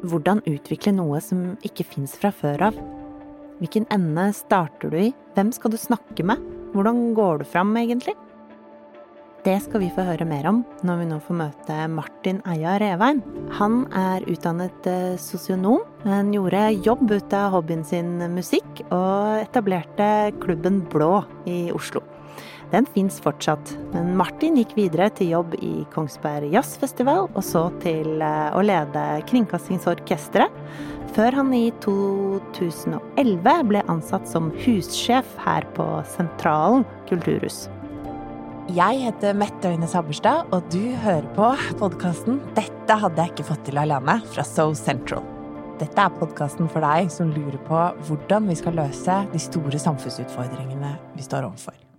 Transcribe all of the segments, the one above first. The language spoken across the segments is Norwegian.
Hvordan utvikle noe som ikke fins fra før av? Hvilken ende starter du i? Hvem skal du snakke med? Hvordan går du fram, egentlig? Det skal vi få høre mer om når vi nå får møte Martin Eia Revein. Han er utdannet eh, sosionom, men gjorde jobb ut av hobbyen sin musikk, og etablerte klubben Blå i Oslo. Den fins fortsatt, men Martin gikk videre til jobb i Kongsberg Jazzfestival, og så til eh, å lede Kringkastingsorkesteret, før han i 2011 ble ansatt som hussjef her på Sentralen kulturhus. Jeg heter Mette Øyne Sabberstad, og du hører på podkasten 'Dette hadde jeg ikke fått til alene' fra So Central. Dette er podkasten for deg som lurer på hvordan vi skal løse de store samfunnsutfordringene vi står overfor.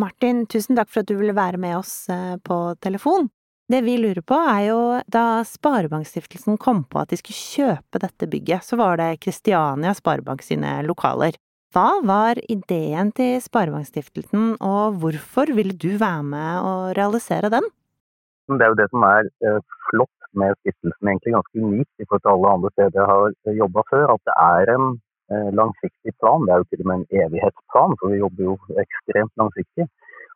Martin, tusen takk for at du ville være med oss eh, på telefon. Det vi lurer på er jo, da Sparebankstiftelsen kom på at de skulle kjøpe dette bygget, så var det Kristiania Sparebank sine lokaler. Hva var ideen til Sparebankstiftelsen, og hvorfor ville du være med å realisere den? Det er jo det som er eh, flott med stiftelsen, egentlig ganske unikt i forhold til alle andre steder jeg har jobba før, at det er en Eh, langsiktig plan. Det er jo til og med en evighetsplan, for vi jobber jo ekstremt langsiktig.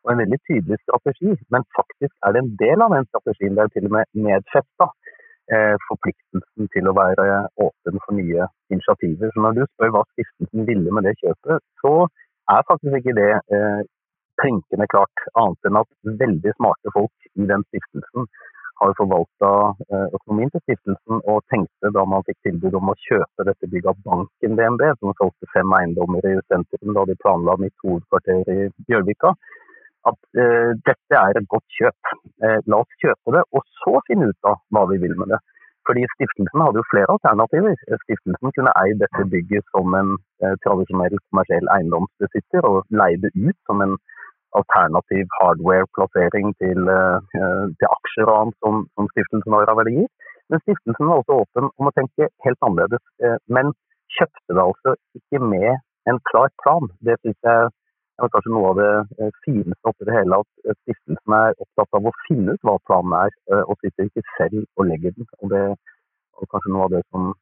Og en veldig tydelig strategi. Men faktisk er det en del av den strategien. Det er jo til og med nedfesta eh, forpliktelsen til å være åpen for nye initiativer. Så når du spør hva stiftelsen ville med det kjøpet, så er faktisk ikke det eh, klart. Annet enn at veldig smarte folk i den stiftelsen har forvalta eh, økonomien til stiftelsen, og tenkte da man fikk tilbud om å kjøpe dette bygget av banken DNB, som solgte fem eiendommer i sentrum da de planla mitt hovedkvarter i Bjørvika, at eh, dette er et godt kjøp. Eh, la oss kjøpe det, og så finne ut av hva vi vil med det. Fordi Stiftelsen hadde jo flere alternativer. Stiftelsen kunne eid dette bygget som en eh, tradisjonell kommersiell eiendomsbesitter og leide ut som en alternativ hardware-plassering til, eh, til, aksjer og annet som, som stiftelsen har av verdier. Men stiftelsen var også åpen om å tenke helt annerledes, eh, men kjøpte det altså ikke med en klar plan. Det synes jeg er kanskje noe av det eh, fineste oppi det hele, at stiftelsen er opptatt av å finne ut hva planen er, og sitter ikke selv og legger den. Og det var kanskje noe av det som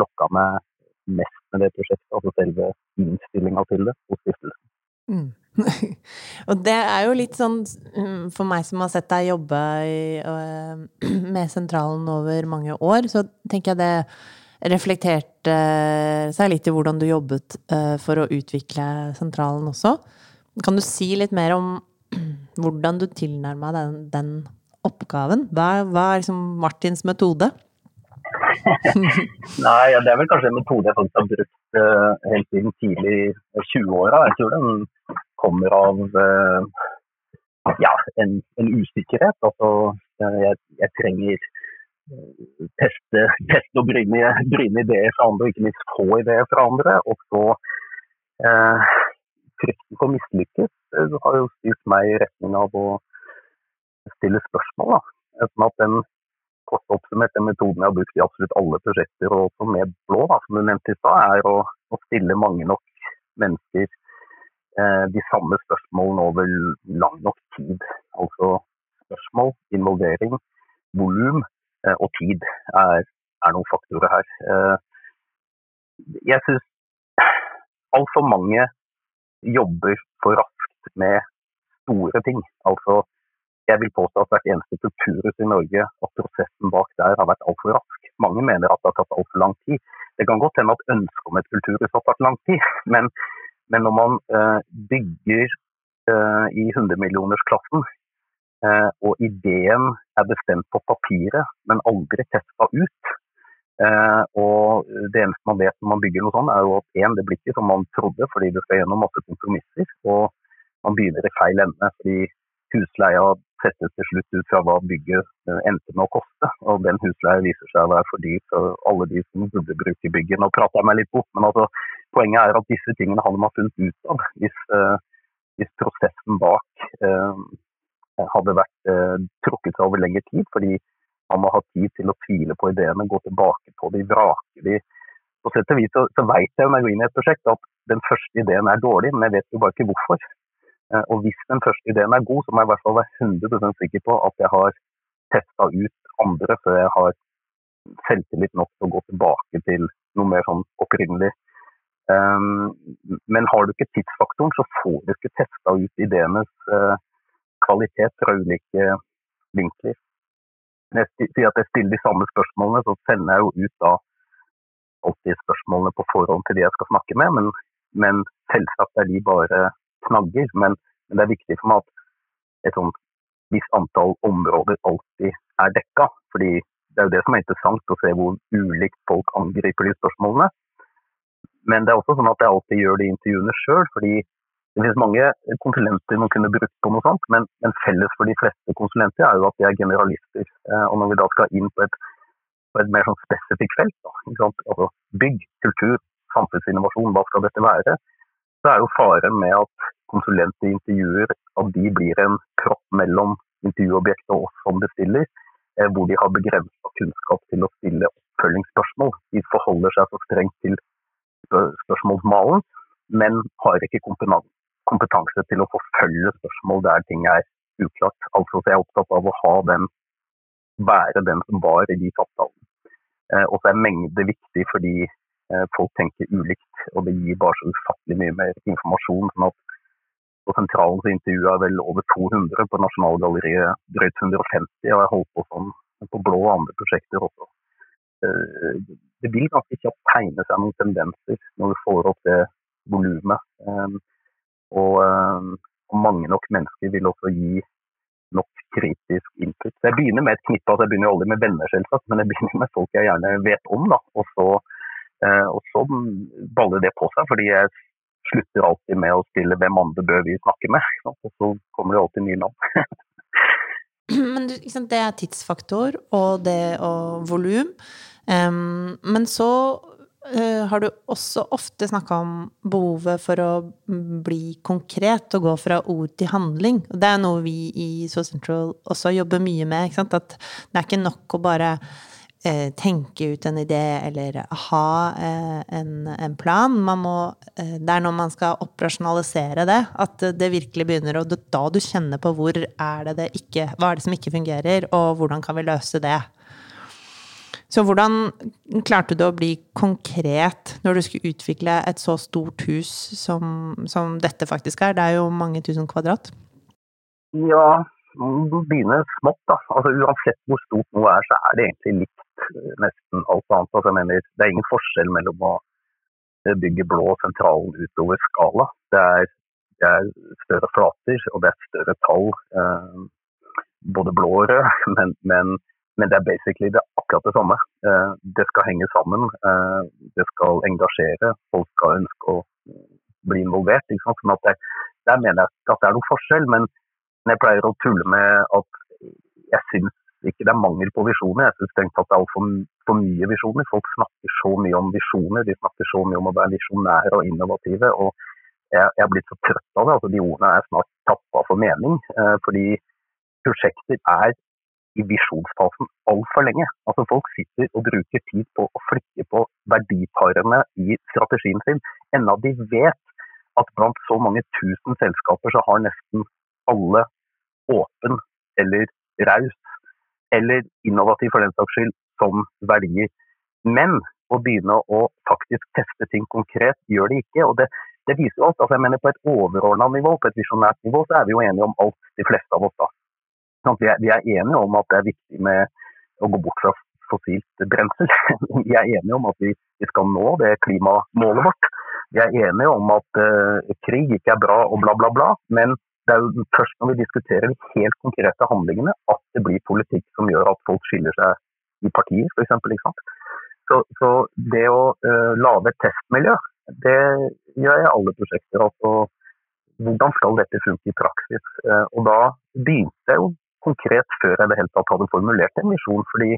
lokka meg mest med det prosjektet, altså selve innstillinga til det hos stiftelsen. Mm. og det er jo litt sånn mm, For meg som har sett deg jobbe uh, med sentralen over mange år, så tenker jeg det reflekterte seg litt i hvordan du jobbet uh, for å utvikle sentralen også. Kan du si litt mer om hvordan du tilnærma den, den oppgaven? Hva, hva er liksom Martins metode? Nei, det er vel kanskje en metode jeg faktisk har brukt uh, helt siden tidlig 20-åra. Jeg tror den kommer av uh, ja, en, en, usikkerhet. Altså, jeg, jeg trenger teste, teste og bryne, bryne, ideer fra andre, og ikke minst få ideer fra andre. Og så uh, frykten for mislykkes har jo styrt meg i retning av å stille spørsmål. Da. Sånn at den kort oppsummert den metoden jeg har brukt i absolutt alle prosjekter, og også med blå, da, som du nevnte i stad, er å, å, stille mange nok mennesker eh, de samme spørsmålene over lang nok tid. Altså spørsmål, involvering, volum eh, og tid er, er, noen faktorer her. Eh, jeg syns altfor mange jobber for raskt med store ting. Altså jeg vil påstå at hvert eneste kulturhus i Norge, at prosessen bak der har vært altfor rask. Mange mener at det har tatt altfor lang tid. Det kan godt hende at ønsket om et kulturhus har tatt lang tid, men, men når man uh, bygger uh, i hundremillionersklassen, eh, og ideen er bestemt på papiret, men aldri testa ut, og det eneste man vet når man bygger noe sånt, er jo at en, det blir ikke som man trodde, fordi du skal gjennom masse kompromisser. Og man begynner i feil ende. fordi husleia settes til slutt ut fra hva bygget eh, endte med å koste. Og den husleia viser seg å være for dyr for alle de som burde bruke bygget. Nå prater jeg meg litt bort, men altså, poenget er at disse tingene hadde man funnet ut av hvis, eh, hvis prosessen bak eh, hadde vært eh, trukket seg over lengre tid. Fordi man må ha tid til å tvile på ideene, gå tilbake på de, vrake de. På sett og vis så, så vet jeg når jeg går inn i et prosjekt at den første ideen er dårlig, men jeg vet jo bare ikke hvorfor. Eh, og hvis den første ideen er god, så må jeg i hvert fall være 100% sikker på at jeg har testa ut andre før jeg har selvtillit nok til å gå tilbake til noe mer sånn opprinnelig. Um, men har du ikke tidsfaktoren, så får du ikke testa ut ideenes uh, kvalitet fra ulike vinkler. Når jeg sier at jeg stiller de samme spørsmålene, så sender jeg jo ut da alltid spørsmålene på forhånd til de jeg skal snakke med, men, men selvsagt er de bare knagger. Men, men, det er viktig for meg at et sånt visst antall områder alltid er dekka. fordi det er jo det som er interessant, å se hvor ulikt folk angriper de spørsmålene. Men det er også sånn at jeg alltid gjør de intervjuene sjøl, fordi det finnes mange konsulenter man kunne brukt på noe sånt, men, men, felles for de fleste konsulenter er jo at de er generalister. Eh, og når vi da skal inn på et, på et mer sånn spesifikt felt, da, altså bygg, kultur, samfunnsinnovasjon, hva skal dette være, så er jo faren med at konsulenter intervjuer at de blir en kropp mellom intervjuobjektet og oss som bestiller, eh, hvor de har begrensa kunnskap til å stille oppfølgingsspørsmål. De forholder seg så strengt til spørsmålsmalen, men har ikke kompetanse til å forfølge spørsmål der ting er uklart. Altså så jeg er opptatt av å ha den, være den som var i de samtalene. Eh, og så er mengde viktig fordi eh, folk tenker ulikt, og det gir bare så ufattelig mye mer informasjon. sånn at På sentralen så intervjua jeg vel over 200, på Nasjonalgalleriet drøyt 150, og jeg holdt på sånn på blå og andre prosjekter også. Eh, det vil ganske kjapt tegne seg noen tendenser når du får opp det volumet. Eh, eh, og, mange nok mennesker vil også gi nok kritisk input. Så jeg begynner med et knippe, altså jeg begynner jo aldri med venner, selvsagt, men jeg begynner med folk jeg gjerne vet om. da, Og så, og så baller det på seg, fordi jeg slutter alltid med å stille 'Hvem andre bør vi snakke med?' Og så kommer det alltid nye navn. Men det er tidsfaktor og det og volum. Um, men så uh, har du også ofte snakka om behovet for å bli konkret og gå fra ord til handling. Og det er noe vi i So Central også jobber mye med. At det er ikke nok å bare uh, tenke ut en idé eller ha uh, en, en, plan. Må, det er når man skal operasjonalisere det, at det virkelig begynner. Og da du kjenner på hvor er det det ikke, hva er det som ikke fungerer, og hvordan kan vi løse det. Så hvordan klarte du å bli konkret når du skulle utvikle et så stort hus som, som dette faktisk er? Det er jo mange tusen kvadrat. Ja, du begynner smått, da. Altså, uansett hvor stort noe er, så er det egentlig likt eh, nesten alt annet. Altså, jeg mener, det er ingen forskjell mellom å bygge blå sentralen utover skala. Det er, det er større flater, og det er større tall. Eh, både blå og rød, men, men men det er basically det er akkurat det samme. Eh, det skal henge sammen. Eh, det skal engasjere. Folk skal ønske å bli involvert. Sånn at det, der mener jeg at det er noen forskjell. Men jeg pleier å tulle med at jeg syns ikke det er mangel på visjoner. Jeg syns det er altfor for mye visjoner. Folk snakker så mye om visjoner. De snakker så mye om å være visjonære og innovative. og jeg, jeg er blitt så trøtt av det. altså De ordene er snart tappa for mening. Eh, fordi prosjekter er i visjonsfasen altfor lenge. Altså Folk sitter og bruker tid på å flikke på verdiparene i strategien sin, enda de vet at blant så mange tusen selskaper så har nesten alle åpen eller raus eller innovativ for den saks skyld som verdier. Men å begynne å faktisk teste ting konkret gjør de ikke. og det, det viser alt. altså jeg mener På et overordna nivå, på et visjonært nivå, så er vi jo enige om alt, de fleste av oss. da. Vi er, enige om at det er viktig med å gå bort fra fossilt brensel. Vi er enige om at vi, skal nå det klimamålet vårt. Vi er enige om at uh, krig ikke er bra og bla, bla, bla. Men det er jo først når vi diskuterer de helt konkrete handlingene at det blir politikk som gjør at folk skiller seg i partier, f.eks. Så, så det å uh, lage et testmiljø, det gjør jeg i alle prosjekter. altså hvordan skal dette funke i praksis? Uh, og da begynte jeg jo konkret før jeg det hele tatt hadde formulert en misjon. fordi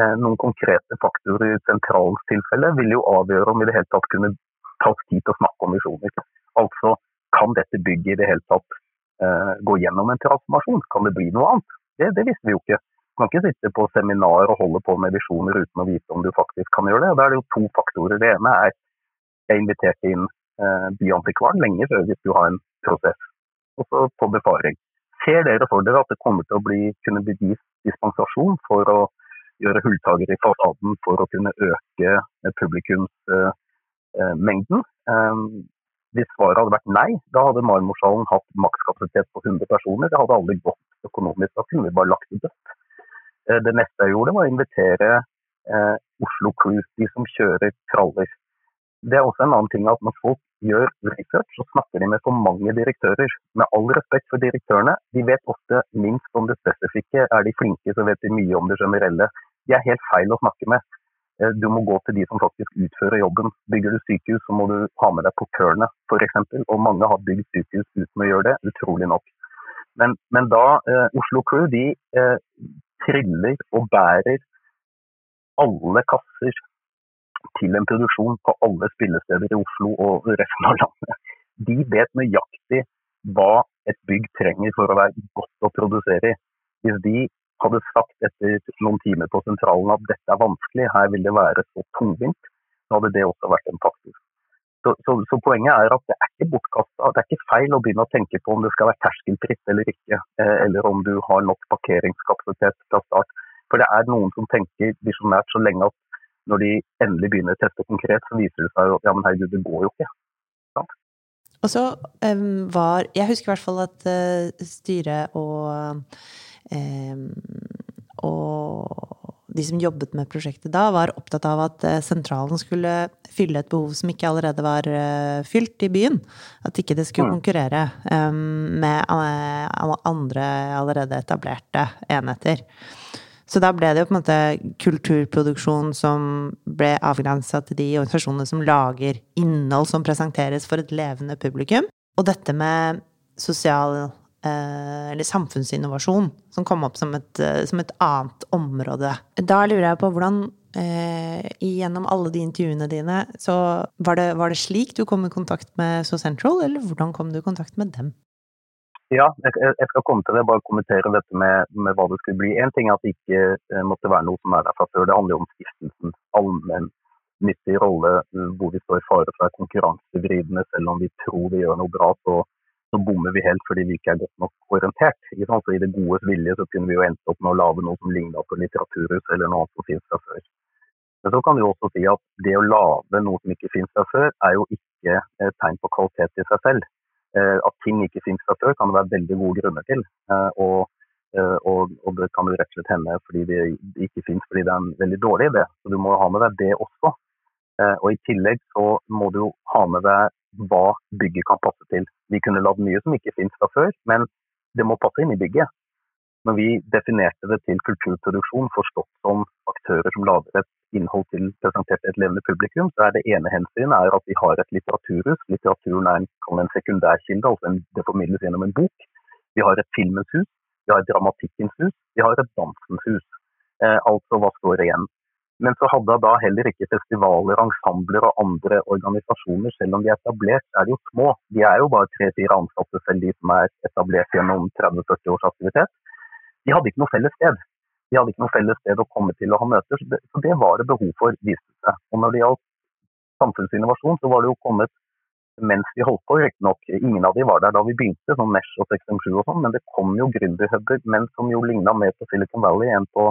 uh, noen konkrete faktorer i sentralens tilfelle ville jo avgjøre om vi i det hele tatt kunne tatt tid til å snakke om visjoner. Altså, kan dette bygget i det hele tatt gå gjennom en transformasjon? Kan det bli noe annet? Det, det visste vi jo ikke. Du kan ikke sitte på seminar og holde på med visjoner uten å vite om du faktisk kan gjøre det. Da er det jo to faktorer. Det ene er jeg inviterte inn eh, byantikvaren lenge før hvis du har en prosess. Og så på befaring ser dere for dere at det kommer til å bli, kunne bli gitt dispensasjon for å gjøre hulltaker i fasaden for å kunne øke publikumsmengden. Hvis svaret hadde vært nei, da hadde Marmorsalen hatt makskapasitet på 100 personer. Det hadde aldri gått økonomisk. Da kunne vi bare lagt det dødt. Det neste jeg gjorde, var å invitere Oslo Crew, de som kjører traller. Det er også en annen ting at når folk gjør research, så snakker de med for mange direktører. Med all respekt for direktørene, de vet ofte minst om det spesifikke. Er de flinke, så vet de mye om det generelle. De er helt feil å snakke med. Eh, du må gå til de som faktisk utfører jobben. Bygger du sykehus, så må du ha med deg portørene f.eks. Og mange har bygd sykehus uten å gjøre det, utrolig nok. Men, men da eh, Oslo Crew de eh, triller og bærer alle kasser til en produksjon på alle spillesteder i Oslo og resten av landet. De vet nøyaktig hva et bygg trenger for å være godt å produsere i. Hvis de hadde sagt etter noen timer på sentralen at dette er vanskelig, her vil det være så tungvint, så hadde det også vært en faktor. Så, så, så Poenget er at det er ikke bortkasta. Det er ikke feil å begynne å tenke på om det skal være terskelfritt eller ikke, eh, eller om du har nok parkeringskapasitet fra start. For det er noen som tenker visjonært så lenge at når de endelig begynner å teste konkret, så viser det seg jo ja, men herregud, det går jo ikke. Ja. Og så um, var Jeg husker i hvert fall at uh, styret og og de som jobbet med prosjektet da, var opptatt av at uh, sentralen skulle fylle et behov som ikke allerede var uh, fylt i byen. At ikke det skulle konkurrere um, med andre allerede etablerte enheter. Så da ble det jo på en måte kulturproduksjon som ble avgrensa til de organisasjonene som lager innhold som presenteres for et levende publikum. Og dette med sosial eh, eller samfunnsinnovasjon som kom opp som et, eh, som et, annet område. Da lurer jeg på hvordan eh, Gjennom alle de intervjuene dine, så var det, var det slik du kom i kontakt med So Central, eller hvordan kom du i kontakt med dem? Ja, jeg skal komme til det. Bare kommentere dette med, med hva det skulle bli. En ting er at det ikke eh, måtte være noe som er der fra før. Det handler jo om stiftelsens allmennyttige rolle, eh, hvor vi står i fare for å være konkurransevridende. Selv om vi tror vi gjør noe bra, så, så bommer vi helt fordi vi ikke er godt nok orientert. Så I det godes vilje så kunne vi jo endt opp med å lage noe som ligna på litteraturhus eller noe annet som finnes fra før. Men så kan vi også si at det å lage noe som ikke finnes fra før, er jo ikke et tegn på kvalitet i seg selv. Eh, at ting ikke finnes fra før, kan det være veldig gode grunner til. Eh, og, eh, og, og, det kan jo rett og slett hende fordi det ikke finnes fordi det er en veldig dårlig idé. Så du må jo ha med deg det også. Og I tillegg så må du ha med deg hva bygget kan passe til. Vi kunne lagd mye som ikke finnes fra før, men det må passe inn i bygget. Når vi definerte det til kulturproduksjon, forstått som aktører som lager et innhold til presentert et levende publikum, så er det ene hensynet at vi har et litteraturhus. Litteraturen er en, en sekundærkilde, altså det formidles gjennom en bok. Vi har et filmens hus, vi har et dramatikkens hus, vi har et dansens hus. Eh, altså hva står igjen? Men så hadde da heller ikke festivaler, ensembler og andre organisasjoner, selv om de er etablert, er de jo små. De er jo bare tre-fire ansatte selv, de som er etablert gjennom 30-40 års aktivitet de hadde ikke noe felles sted. De hadde ikke noe felles sted å komme til og ha møter, så det, så det var det behov for, viste seg. Og når det gjaldt samfunnsinnovasjon, så var det jo kommet mens vi holdt på, riktignok. Ingen av de var der da vi begynte, sånn Mesh og 657 og sånn, men det kom jo gründerhuber, men som jo ligna mer på Silicon Valley enn på,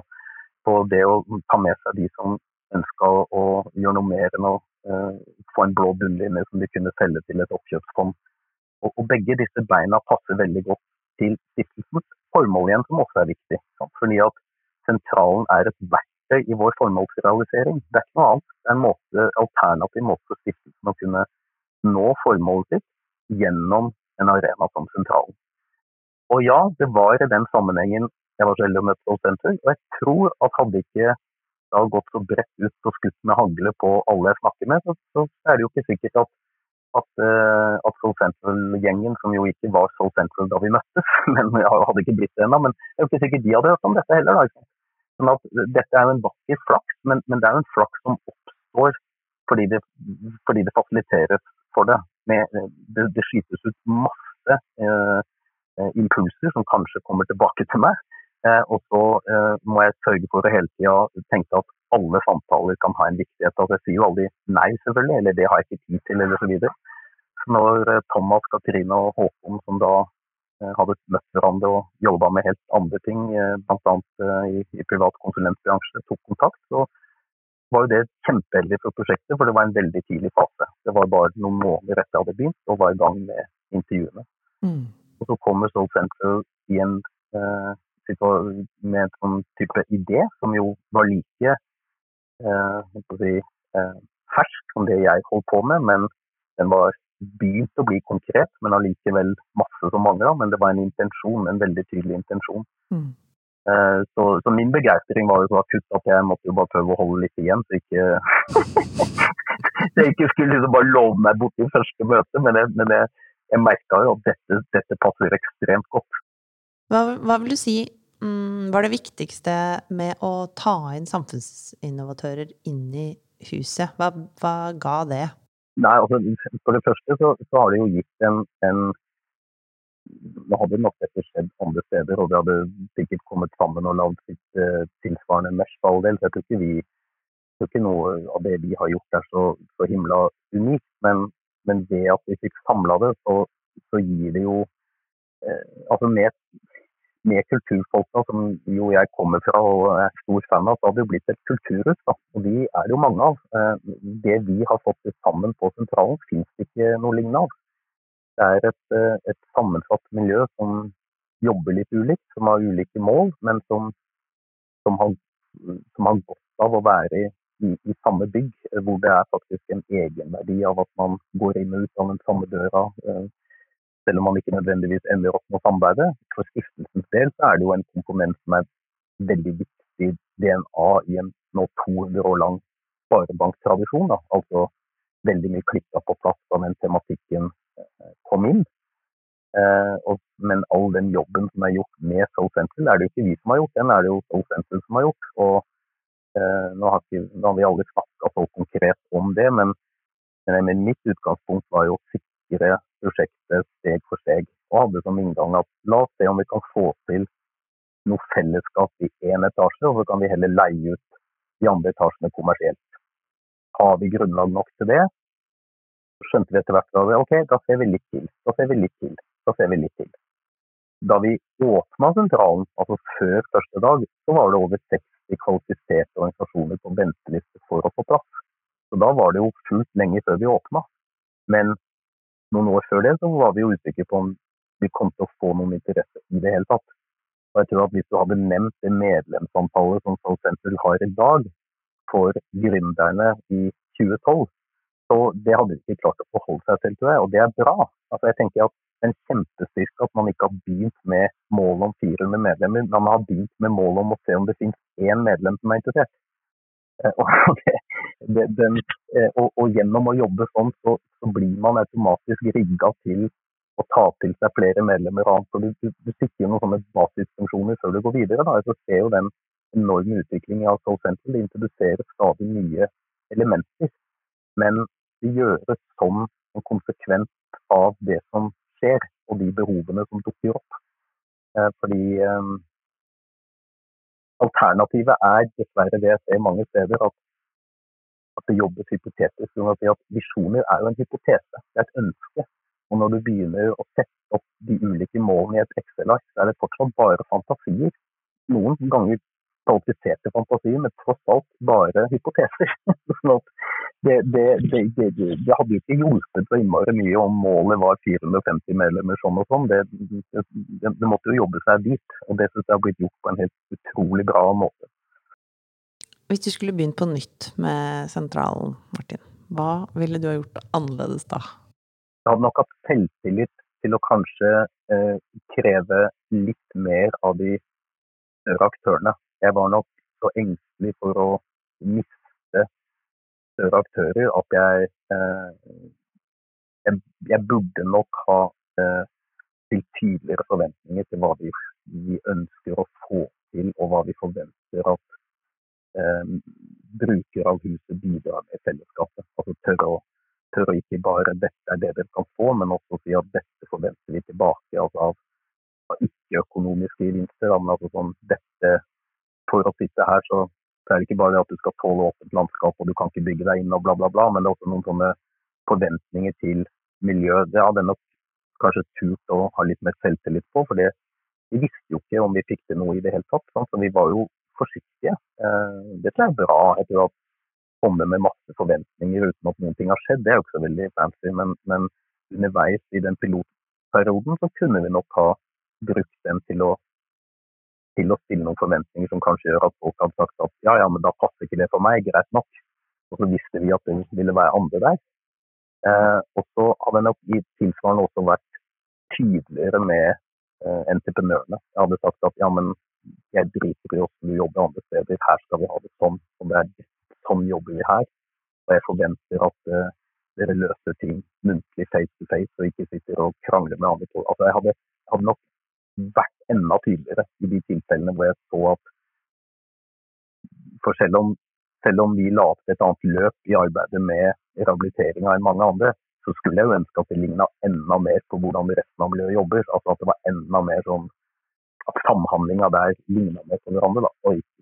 på, det å ta med seg de som ønska å, gjøre noe mer enn å uh, få en blå bunnlinje som de kunne selge til et oppkjøpsfond. Og, og begge disse beina passer veldig godt til stiftelsens formål igjen, som også er viktig. Fordi at sentralen er et verktøy i vår formålsrealisering. Det er ikke noe annet. Det er en måte, alternativ måte for stiftelsen å kunne nå formålet sitt gjennom en arena som sentralen. Og ja, det var i den sammenhengen jeg var så heldig å møte Soul Center. Og jeg tror at hadde ikke da gått så bredt ut og skutt med hagle på alle jeg snakker med, så, så er det jo ikke sikkert at at, uh, at Soul Central-gjengen, som jo ikke var Soul Central da vi møttes, men jeg hadde ikke blitt det ennå, men det er jo ikke sikkert de hadde hørt om dette heller. Da, sånn at Dette er jo en vakker flaks, men, men, det er jo en flaks som oppstår fordi det, fordi det fasiliteres for det. Med, det. det. skytes ut masse uh, impulser som kanskje kommer tilbake til meg. Uh, og så må jeg sørge for å hele tida tenke at alle samtaler kan ha en viktighet. Altså, jeg sier jo aldri nei, selvfølgelig, eller det har jeg ikke tid til, eller så videre. Når eh, Thomas, Katrine og Håkon, som da hadde møtt hverandre og jobba med helt andre ting, bl.a. i, i privat konsulentbransje, tok kontakt. Så var jo det kjempeheldig for prosjektet, for det var en veldig tidlig fase. Det var bare noen måneder etter jeg hadde begynt og var i gang med intervjuene. Mm. Og så kommer Soul Central i en uh, med en sånn type idé som jo var like eh, si, eh, fersk som det jeg holdt på med, men den var begynt å bli konkret, men allikevel masse som mangla. Men det var en intensjon, en veldig tydelig intensjon. Mm. Eh, så, så, min begeistring var jo så akutt at jeg måtte jo bare prøve å holde litt igjen, så ikke jeg ikke skulle liksom bare love meg bort i første møte. Men jeg, men jeg, jeg merka jo at dette, dette, passer ekstremt godt. Hva, hva vil du si mm, var det viktigste med å ta inn samfunnsinnovatører inn i huset? Hva, hva ga det? Nei, altså, For det første så, så har det jo gitt en, en nå hadde nok dette skjedd andre steder, og vi hadde sikkert kommet sammen og lagd sitt uh, tilsvarende mesh for all del. Så jeg tror ikke, vi, tror ikke noe av det vi har gjort er så, så himla unikt. Men, men, det at vi fikk samla det, så, så, gir det jo eh, Altså med, med kulturfolka, som jo jeg kommer fra og er stor fan av, så hadde det blitt et kulturhus. Da. Og de er det jo mange av. Uh, det vi har fått sammen på sentralen, finnes det ikke noe lignende av. Det er et, eh, et, sammensatt miljø som jobber litt ulikt, som har ulike mål, men som, som, har, som har, godt av å være i, i, samme bygg, eh, hvor det er faktisk en egenverdi av at man går inn og ut av den samme døra, eh, selv om man ikke nødvendigvis ender opp med å samarbeide. For stiftelsens del så er det jo en komponent som er veldig viktig DNA i en nå 200 år lang sparebanktradisjon. Altså veldig mye klikka på plass da den tematikken kom inn. Eh, og, men all den jobben som er gjort med Soul Central, er det jo ikke vi som har gjort, den er det jo Soul Central som har gjort. Og eh, nå, har ikke, nå, har vi aldri snakka så konkret om det, men, men, mitt utgangspunkt var jo å sikre prosjektet steg for steg. Og hadde som inngang at la oss se om vi kan få til noe fellesskap i én etasje, og så kan vi heller leie ut de andre etasjene kommersielt. Har vi grunnlag nok til det, skjønte vi etter hvert at ok, da ser vi litt til. Da ser vi litt til. Da ser vi litt til. Da vi åpna sentralen, altså før første dag, så var det over 60 kvalifiserte organisasjoner på venteliste for å få plass. Så da var det jo fullt lenge før vi åpna. Men noen år før det så var vi jo usikre på om vi kom til å få noen interesse i det hele tatt. Og jeg tror at Hvis du hadde nevnt det medlemsantallet som Soul Central har i dag for gründerne i 2012, så det hadde de ikke klart å forholde seg til, tror jeg, og det er bra. Altså jeg tenker at en kjempestyrke at man ikke har begynt med målet om 400 medlemmer, men man har begynt med målet om å se om det finnes én medlem som er interessert. Eh, og, det, den, eh, og, og, gjennom å jobbe sånn, så, så blir man automatisk rigga til å ta til seg flere medlemmer. Og du, du, du sikrer noen sånne basisfunksjoner før du går videre. Da. Så ser jo den enorme utviklingen av Soul Central. Det introduserer stadig nye elementer. Men det gjøres som en konsekvens av det som skjer, og de behovene som dukker opp. Eh, fordi eh, alternativet er dessverre det jeg ser mange steder, at, at det jobbes hypotetisk. At visjoner er jo en hypotese, det er et ønske. Og når du begynner å sette opp de ulike målene i et Excel-ark, så er det fortsatt bare fantasier. Noen ganger kvalifiserte fantasier, men tross alt bare hypoteser. sånn at det, det, det, det, hadde jo ikke hjulpet så innmari mye om målet var 450 medlemmer sånn og sånn. Det, måtte jo jobbe seg dit, og det syns jeg har blitt gjort på en helt utrolig bra måte. Hvis du skulle begynt på nytt med sentralen, Martin, hva ville du ha gjort annerledes da? Jeg hadde nok hatt selvtillit til å kanskje eh, kreve litt mer av de større aktørene. Jeg var nok så engstelig for å miste større aktører at jeg, eh, jeg, jeg burde nok ha eh, stilt tydeligere forventninger til hva vi, vi, ønsker å få til, og hva vi forventer at eh, brukere av huset bidrar med fellesskapet. Altså tørre å, tør å ikke bare 'dette er det dere kan få', men også si at dette forventer vi tilbake altså av, av ikke-økonomiske gevinster. Men altså sånn, dette, for å sitte her, så så er det ikke bare det at du skal tåle åpent landskap og du kan ikke bygge deg inn og bla, bla, bla, men det er også noen sånne forventninger til miljøet. Det hadde nok kanskje turt å ha litt mer selvtillit på. For det, vi visste jo ikke om vi fikk til noe i det hele tatt. Sant? Så vi var jo forsiktige. Eh, det tror jeg er bra. Jeg tror at komme med masse forventninger uten at noen ting har skjedd, det er jo ikke så veldig fancy. Men, men underveis i den pilotperioden så kunne vi nok ha brukt den til å, til å stille noen forventninger som kanskje gjør at folk hadde sagt at ja, ja, men da passer ikke det for meg, greit nok. Og så visste vi at det ville være andre der. Eh, og så hadde jeg nok i tilsvarende også vært tydeligere med eh, entreprenørene. Jeg hadde sagt at ja, men jeg driter i hvordan du jobber andre steder, her skal vi ha det sånn. og det er sånn jobber vi her. Og jeg forventer at uh, dere løser ting muntlig face to face, og ikke sitter og krangler med andre. Altså, jeg hadde, hadde nok vært enda tydeligere i de tilfellene hvor jeg så at For selv om, selv om vi la opp et annet løp i arbeidet med rehabiliteringa enn mange andre, så skulle jeg jo ønske at det ligna enda mer på hvordan resten av miljøet jobber. Altså at det var enda mer sånn at samhandlinga der ligna mer på hverandre.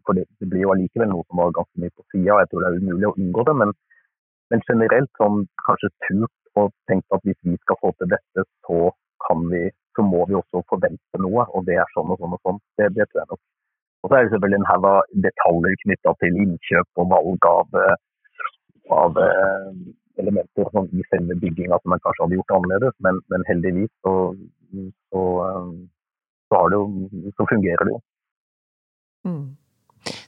For det, det, blir jo allikevel noe som var ganske mye på sida, og jeg tror det er umulig å unngå det. Men, men generelt sånn kanskje turt og tenkt at hvis vi skal få til dette, så vi så må vi også forvente noe, og det er sånn og sånn og sånn. Det, det tror jeg nok. Og så er det selvfølgelig en haug av detaljer knytta til innkjøp og valg av, av eh, elementer sånn, i selve bygginga som man kanskje hadde gjort annerledes, men, men heldigvis så, så, eh, så, det jo, så fungerer det jo. Mm.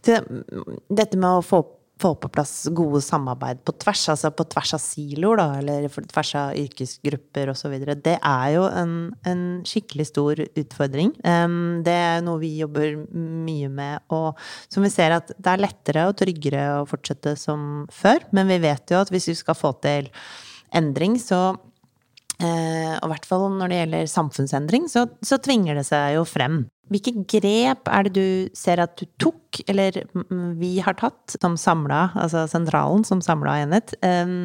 Dette med å få, få, på plass gode samarbeid på tvers, altså på tvers av siloer, da, eller på tvers av yrkesgrupper osv., det er jo en, en, skikkelig stor utfordring. Um, det er noe vi jobber mye med, og som vi ser at det er lettere og tryggere å fortsette som før, men vi vet jo at hvis vi skal få til endring, så og i hvert fall når det gjelder samfunnsendring, så, så, tvinger det seg jo frem. Hvilke grep er det du ser at du tok, eller vi har tatt, som samla, altså sentralen som samla enhet, eh,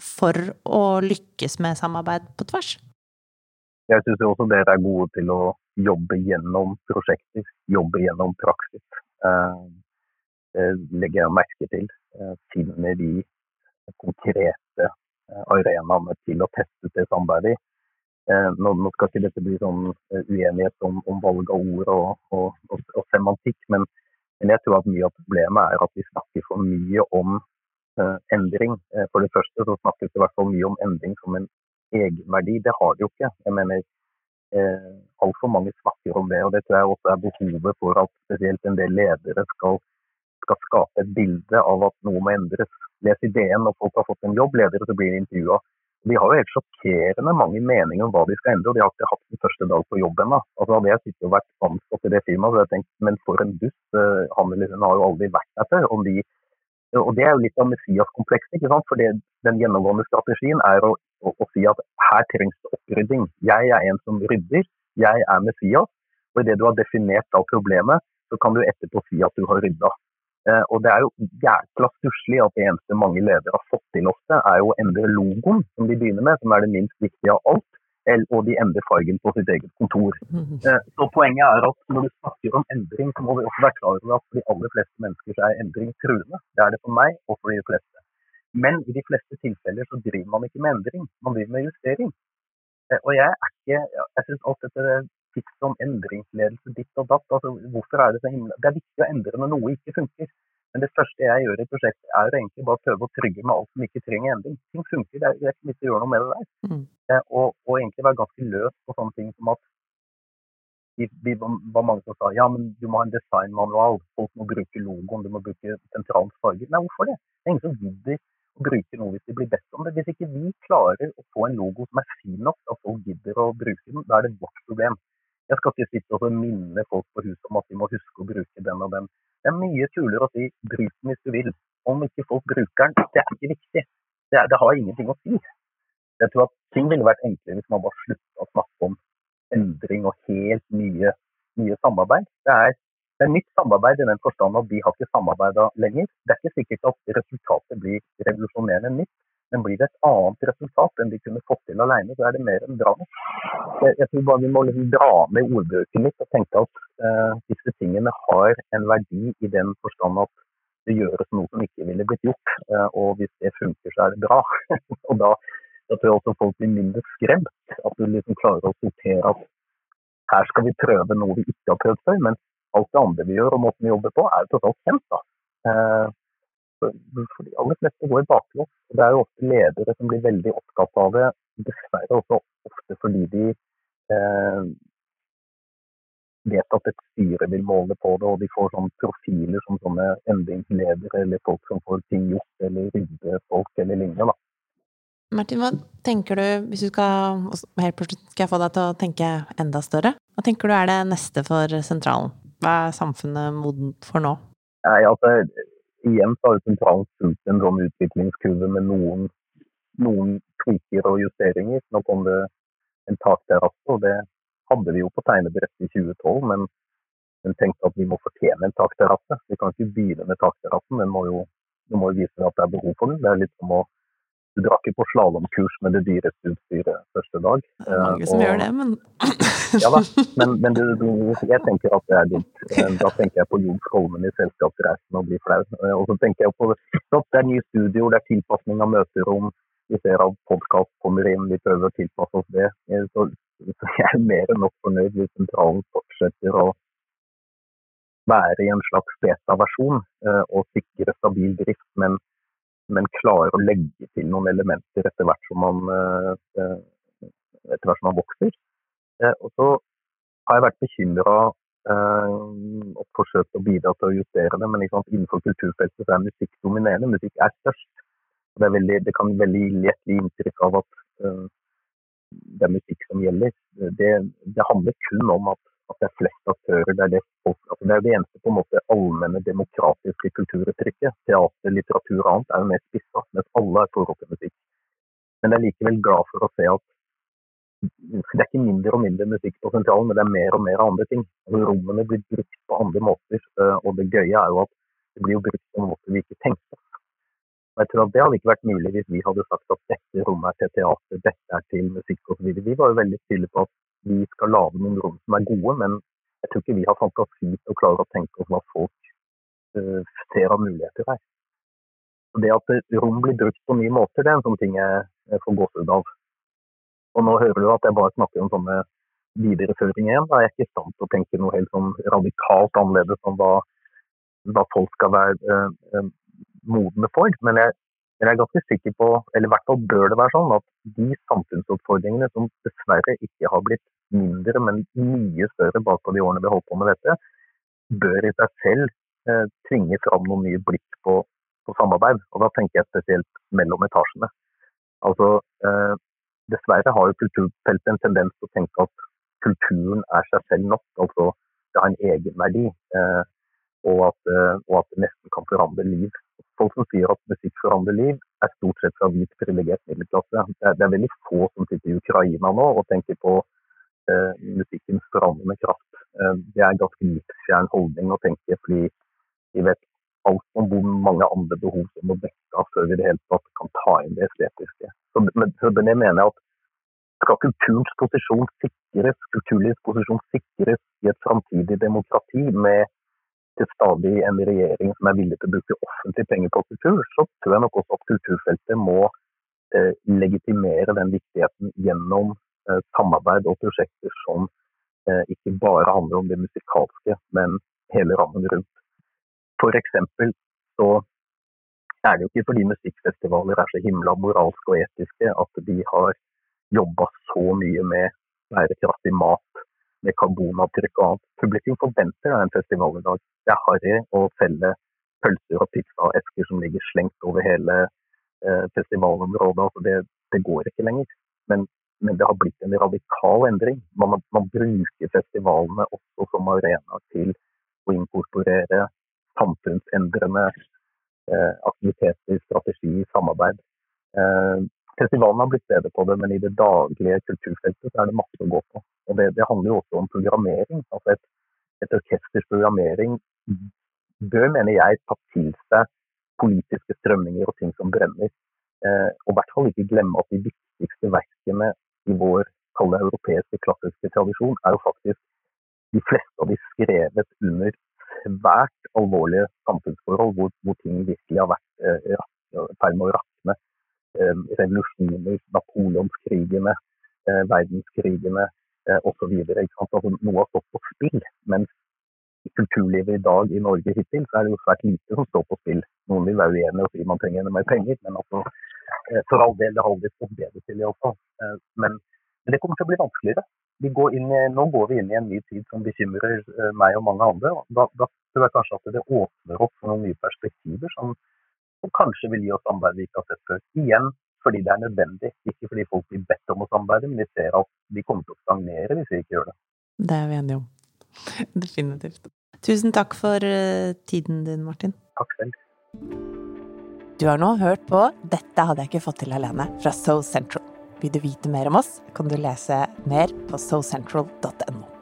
for å lykkes med samarbeid på tvers? Jeg syns også dere er gode til å jobbe gjennom prosjekter, jobbe gjennom praksis. Eh, det legger jeg merke til. Finner de konkrete Eh, arenaene til å teste det samarbeidet i. Eh, nå, nå, skal ikke dette bli sånn eh, uenighet om, om valg av ord og, og, og, og semantikk, men, men, jeg tror at mye av problemet er at vi snakker for mye om uh, endring. For det første så snakkes det i hvert fall mye om endring som en egenverdi. Det har det jo ikke. Jeg mener uh, Altfor mange snakker om det, og det tror jeg også er behovet for at spesielt en del ledere skal, skal skape et bilde av at noe må endres les ideen når folk har fått en jobb, leder, og så blir intervjua. De har jo helt sjokkerende mange meninger om hva de skal endre, og de har ikke hatt den første dag på jobb ennå. Altså, hadde jeg sittet og vært ansatt i det firmaet, så hadde jeg tenkt men for en buss, uh, han eller hun har jo aldri vært der før. De, og det er jo litt av Messias-komplekset. ikke sant? For den gjennomgående strategien er å, å, å, si at her trengs det opprydding. Jeg er en som rydder, jeg er Messias. Og idet du har definert av problemet, så kan du etterpå si at du har rydda. Eh, og det er jo jækla stusslig at det eneste mange ledere har fått til ofte, er jo å endre logoen som de begynner med, som er det minst viktige av alt. Og de endrer fargen på sitt eget kontor. Mhm. Eh, så Poenget er at når du snakker om endring, så må vi også være klar over at for de aller fleste mennesker så er endring truende. Det er det for meg og for de fleste. Men i de fleste tilfeller så driver man ikke med endring, man driver med justering. Eh, og jeg er ikke Jeg syns alt dette tips om endringsledelse ditt og datt. Altså, hvorfor er Det så himla... Det er viktig å endre når noe ikke funker. Men det første jeg gjør i prosjektet, er egentlig bare å prøve å trygge med alt som ikke trenger endring. Ting funker, det er ikke hvis du gjør gjøre noe med det der. Mm. Eh, og, og, egentlig være ganske løs på sånne ting som at vi, vi, var mange som sa ja, men du må ha en designmanual. Folk må bruke logoen, du må bruke sentralens farger. Nei, hvorfor det? Det er ingen som gidder å bruke noe hvis de blir bedt om det. Hvis ikke vi klarer å få en logo som er fin nok at folk gidder å bruke den, da er det vårt problem. Jeg skal ikke sitte og minne folk på huset om at de må huske å bruke den og den. Det er mye kulere å si 'bruk den hvis du vil'. Om ikke folk bruker den, det er ikke viktig. Det, er, det har ingenting å si. Jeg tror at ting ville vært enklere hvis man bare slutta å snakke om endring og helt nye, nye samarbeid. Det er, det er nytt samarbeid i den forstand at vi har ikke samarbeida lenger. Det er ikke sikkert at resultatet blir revolusjonerende nytt, men blir det et annet resultat enn de kunne fått til alene, så er det mer enn bra nok. Jeg, tror bare vi må liksom dra med ordbruken litt og tenke at uh, disse tingene har en verdi i den forstand at det gjøres noe som ikke ville blitt gjort. Uh, og hvis det funker, så er det bra. og da, da tror jeg også folk blir mindre skremt. At du liksom klarer å sortere at her skal vi prøve noe vi ikke har prøvd før. Men alt det andre vi gjør og måten vi jobber på, er jo totalt kjent. da. For de aller fleste går baklengs. Det er jo ofte ledere som blir veldig opptatt av det, dessverre også ofte fordi de eh, vet at et styre vil måle på det, og de får sånne profiler som sånne endringsledere eller folk som får ting gjort, eller rydde folk eller lignende. da. Martin, hva tenker du, hvis du skal, helt plutselig skal jeg få deg til å tenke enda større, hva tenker du er det neste for sentralen? Hva er samfunnet modent for nå? Nei, altså, igjen så har sentralen fulgt en sånn utviklingskurve med noen, noen tweaker og justeringer. Nå kom det en takterrasse, og det hadde vi jo på tegnebrett i 2012, men, den tenkte at vi må fortjene en takterrasse. Vi kan ikke begynne med takterrassen, den må jo, må jo vise at det er behov for den. Det er litt som å du drar ikke på slalåmkurs med det dyreste utstyret første dag. Det er mange som og, gjør det, men Ja da, men, men du, du, jeg tenker at det er dumt. Eh, da tenker jeg på Jon Skolmen i Selskapsreisen og blir flau. Eh, og så tenker jeg på det, det er nye studioer, det er tilpasning av møterom. Vi ser at podkast kommer inn, vi prøver å tilpasse oss det. Eh, så så jeg er mer enn nok fornøyd hvis sentralen fortsetter å være i en slags beta-versjon eh, og sikre stabil drift, men, men klarer å legge til noen elementer etter hvert som man, eh, etter hvert som man vokser. Eh, og så har jeg vært bekymra og forsøkt å bidra til å justere det, men innenfor kulturfeltet så er musikk dominerende. Musikk er størst. Det, er veldig, det kan veldig lett gi inntrykk av at det er musikk som gjelder. Det, det handler kun om at, at, det er flest aktører. Det er det, folk, altså det, er det eneste på en måte allmenne demokratiske kulturuttrykket. Teater, litteratur og annet er jo mer spissa, mens alle er forhold til musikk. Men jeg er likevel glad for å se at det er ikke mindre og mindre musikk på sentralen, men det er mer og mer andre ting. Altså, rommene blir brukt på andre måter, eh, og det gøye er jo at det blir jo brukt på en måte vi ikke tenkte. Og jeg tror at Det hadde ikke vært mulig hvis vi hadde sagt at dette rommet er til teater, dette er til musikk osv. Vi var jo veldig tydelige på at vi skal lage noen rom som er gode, men jeg tror ikke vi har fantasi til å klare å tenke oss hva folk uh, ser av muligheter her. Og Det at rom blir brukt på nye måter, det er en sånn ting jeg får gåsehud av. Og Nå hører du at jeg bare snakker om sånne videreføringer igjen. Da er jeg ikke i stand til å tenke noe helt sånn radikalt annerledes om hva, hva folk skal være uh, modne for. Men jeg, jeg, er ganske sikker på, eller i hvert fall bør det være sånn, at de samfunnsutfordringene som dessverre ikke har blitt mindre, men mye større bakpå de årene vi holdt på med dette, bør i seg selv eh, tvinge fram noen nye blikk på, på, samarbeid. Og da tenker jeg spesielt mellom etasjene. Altså, eh, dessverre har jo kulturfeltet en tendens til å tenke at kulturen er seg selv nok. altså det har en egenverdi, eh, og, at, eh, og at det nesten kan forandre liv folk som sier at musikk forandrer liv, er stort sett fra hvit, privilegert middelklasse. Det er, det er, veldig få som sitter i Ukraina nå og tenker på eh, musikkens forandrende kraft. Eh, det er en ganske livsfjern holdning å tenke, fordi vi vet alt om hvor mange andre behov som må dekkes før vi det hele tatt kan ta inn det estetiske. Så, men, så det mener jeg at skal kulturens posisjon sikres, kulturlivets posisjon sikres i et framtidig demokrati med til stadig en regjering som er villig til å bruke offentlige penger på kultur, så tror jeg nok også at kulturfeltet må eh, legitimere den viktigheten gjennom eh, samarbeid og prosjekter som eh, ikke bare handler om det musikalske, men hele rammen rundt. For eksempel så er det jo ikke fordi musikkfestivaler er så himla moralske og etiske at de har jobba så mye med bærekraftig mat med karbonavtrykk og annet. Publikum forventer en festival i dag. Det er harry å selge pølser og pizzaesker som ligger slengt over hele eh, festivalområdet. Altså det, det, går ikke lenger. Men, men, det har blitt en radikal endring. Man, man bruker festivalene også som arena til å inkorporere samfunnsendrende eh, aktiviteter, strategi, samarbeid. Eh, Festivalen har blitt bedre på det, men i det daglige kulturfeltet så er det masse å gå på. Og Det, det handler jo også om programmering. Altså et, et orkesters programmering bør, mener jeg, ta til seg politiske strømninger og ting som brenner. Eh, og i hvert fall ikke glemme at de viktigste verkene i vår kalle europeiske klassiske tradisjon er jo faktisk de fleste av de skrevet under svært alvorlige samfunnsforhold, hvor, hvor ting virkelig har vært eh, i ferd med å eh, revolusjoner, napoleonskrigene, eh, verdenskrigene eh, osv. Altså, noe har stått på spill. Mens i kulturlivet i dag i Norge hittil, så er det jo svært lite som står på spill. Noen vil være uenige og si man trenger mer penger, men altså, eh, for all del, det har aldri stått bedre til iallfall. Men, men det kommer til å bli vanskeligere. Går i, nå går vi inn i en ny tid som bekymrer meg og mange andre. Da, da tror jeg kanskje at det åpner opp for noen nye perspektiver som, som kanskje vil gi oss samarbeid vi ikke har sett før. Igjen fordi det er nødvendig, ikke fordi folk blir bedt om å samarbeide, men vi ser at de kommer til å stagnere hvis vi ikke gjør det. Det er vi enige om. Definitivt. Tusen takk for eh, tiden din, Martin. Takk selv. Du har nå hørt på 'Dette hadde jeg ikke fått til alene' fra So Central. Vil du vite mer om oss, kan du lese mer på socentral.no.